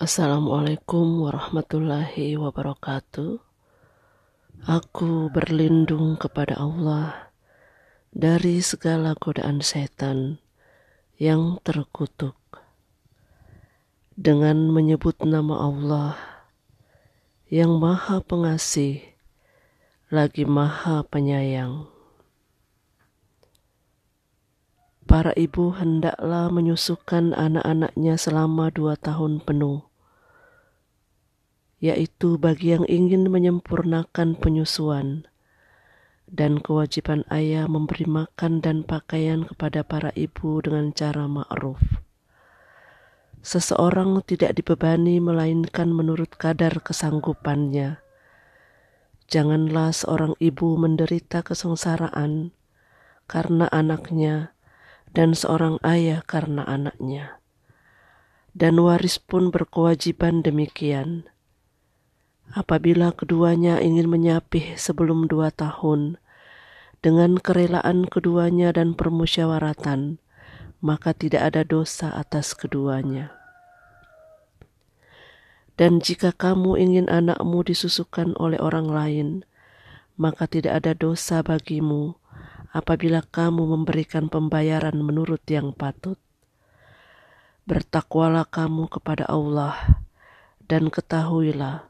Assalamualaikum warahmatullahi wabarakatuh. Aku berlindung kepada Allah dari segala godaan setan yang terkutuk. Dengan menyebut nama Allah yang Maha Pengasih lagi Maha Penyayang. Para ibu hendaklah menyusukan anak-anaknya selama dua tahun penuh yaitu bagi yang ingin menyempurnakan penyusuan dan kewajiban ayah memberi makan dan pakaian kepada para ibu dengan cara ma'ruf. Seseorang tidak dibebani melainkan menurut kadar kesanggupannya. Janganlah seorang ibu menderita kesengsaraan karena anaknya dan seorang ayah karena anaknya. Dan waris pun berkewajiban demikian apabila keduanya ingin menyapih sebelum dua tahun, dengan kerelaan keduanya dan permusyawaratan, maka tidak ada dosa atas keduanya. Dan jika kamu ingin anakmu disusukan oleh orang lain, maka tidak ada dosa bagimu apabila kamu memberikan pembayaran menurut yang patut. Bertakwalah kamu kepada Allah, dan ketahuilah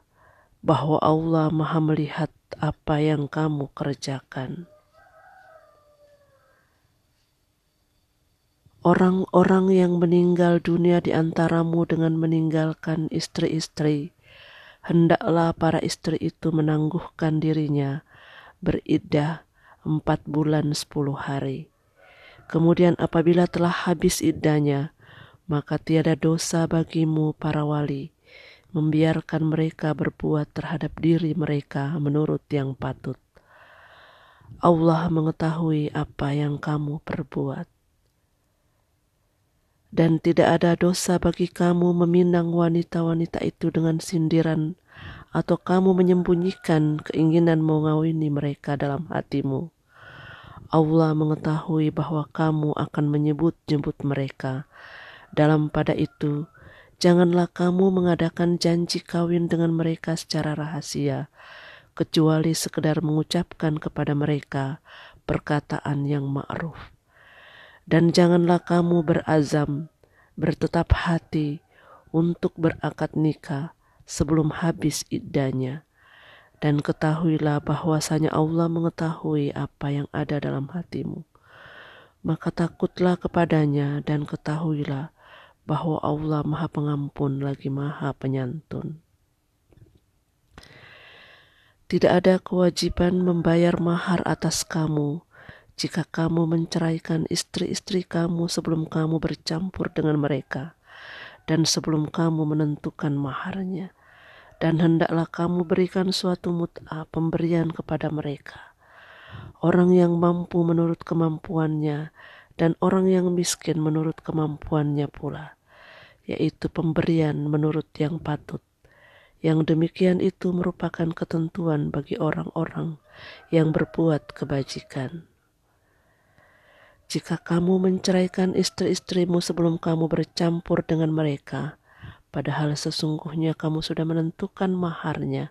bahwa Allah Maha Melihat apa yang kamu kerjakan. Orang-orang yang meninggal dunia di antaramu dengan meninggalkan istri-istri, hendaklah para istri itu menangguhkan dirinya beriddah empat bulan sepuluh hari. Kemudian apabila telah habis iddahnya, maka tiada dosa bagimu para wali membiarkan mereka berbuat terhadap diri mereka menurut yang patut. Allah mengetahui apa yang kamu perbuat. Dan tidak ada dosa bagi kamu meminang wanita-wanita itu dengan sindiran atau kamu menyembunyikan keinginan mengawini mereka dalam hatimu. Allah mengetahui bahwa kamu akan menyebut-nyebut mereka. Dalam pada itu, Janganlah kamu mengadakan janji kawin dengan mereka secara rahasia, kecuali sekedar mengucapkan kepada mereka perkataan yang ma'ruf. Dan janganlah kamu berazam, bertetap hati untuk berakad nikah sebelum habis iddahnya. Dan ketahuilah bahwasanya Allah mengetahui apa yang ada dalam hatimu. Maka takutlah kepadanya dan ketahuilah bahwa Allah Maha Pengampun lagi Maha Penyantun. Tidak ada kewajiban membayar mahar atas kamu jika kamu menceraikan istri-istri kamu sebelum kamu bercampur dengan mereka dan sebelum kamu menentukan maharnya. Dan hendaklah kamu berikan suatu mut'ah pemberian kepada mereka. Orang yang mampu menurut kemampuannya dan orang yang miskin menurut kemampuannya pula yaitu pemberian menurut yang patut. Yang demikian itu merupakan ketentuan bagi orang-orang yang berbuat kebajikan. Jika kamu menceraikan istri-istrimu sebelum kamu bercampur dengan mereka, padahal sesungguhnya kamu sudah menentukan maharnya,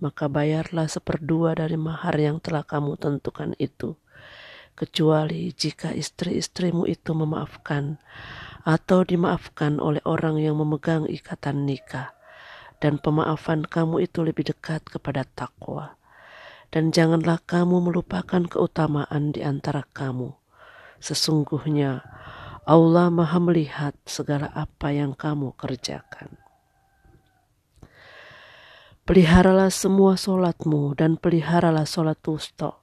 maka bayarlah seperdua dari mahar yang telah kamu tentukan itu, kecuali jika istri-istrimu itu memaafkan atau dimaafkan oleh orang yang memegang ikatan nikah dan pemaafan kamu itu lebih dekat kepada takwa. Dan janganlah kamu melupakan keutamaan di antara kamu. Sesungguhnya Allah maha melihat segala apa yang kamu kerjakan. Peliharalah semua solatmu dan peliharalah solat wusta.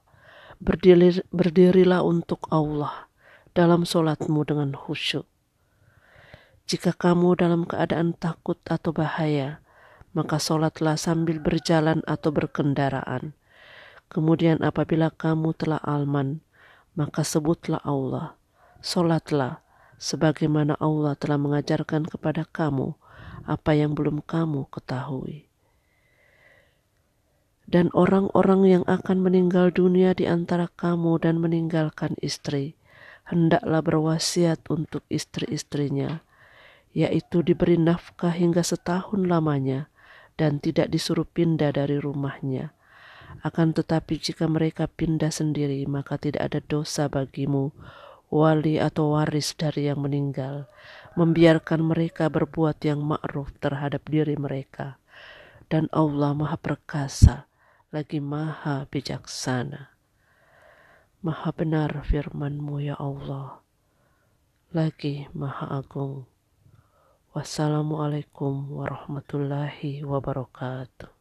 Berdiri, berdirilah untuk Allah dalam solatmu dengan khusyuk jika kamu dalam keadaan takut atau bahaya, maka sholatlah sambil berjalan atau berkendaraan. Kemudian apabila kamu telah alman, maka sebutlah Allah. Sholatlah sebagaimana Allah telah mengajarkan kepada kamu apa yang belum kamu ketahui. Dan orang-orang yang akan meninggal dunia di antara kamu dan meninggalkan istri, hendaklah berwasiat untuk istri-istrinya yaitu diberi nafkah hingga setahun lamanya dan tidak disuruh pindah dari rumahnya. Akan tetapi jika mereka pindah sendiri, maka tidak ada dosa bagimu, wali atau waris dari yang meninggal, membiarkan mereka berbuat yang ma'ruf terhadap diri mereka. Dan Allah Maha Perkasa, lagi Maha Bijaksana. Maha benar firman-Mu ya Allah, lagi Maha Agung. Wassalamualaikum warahmatullahi wabarakatuh.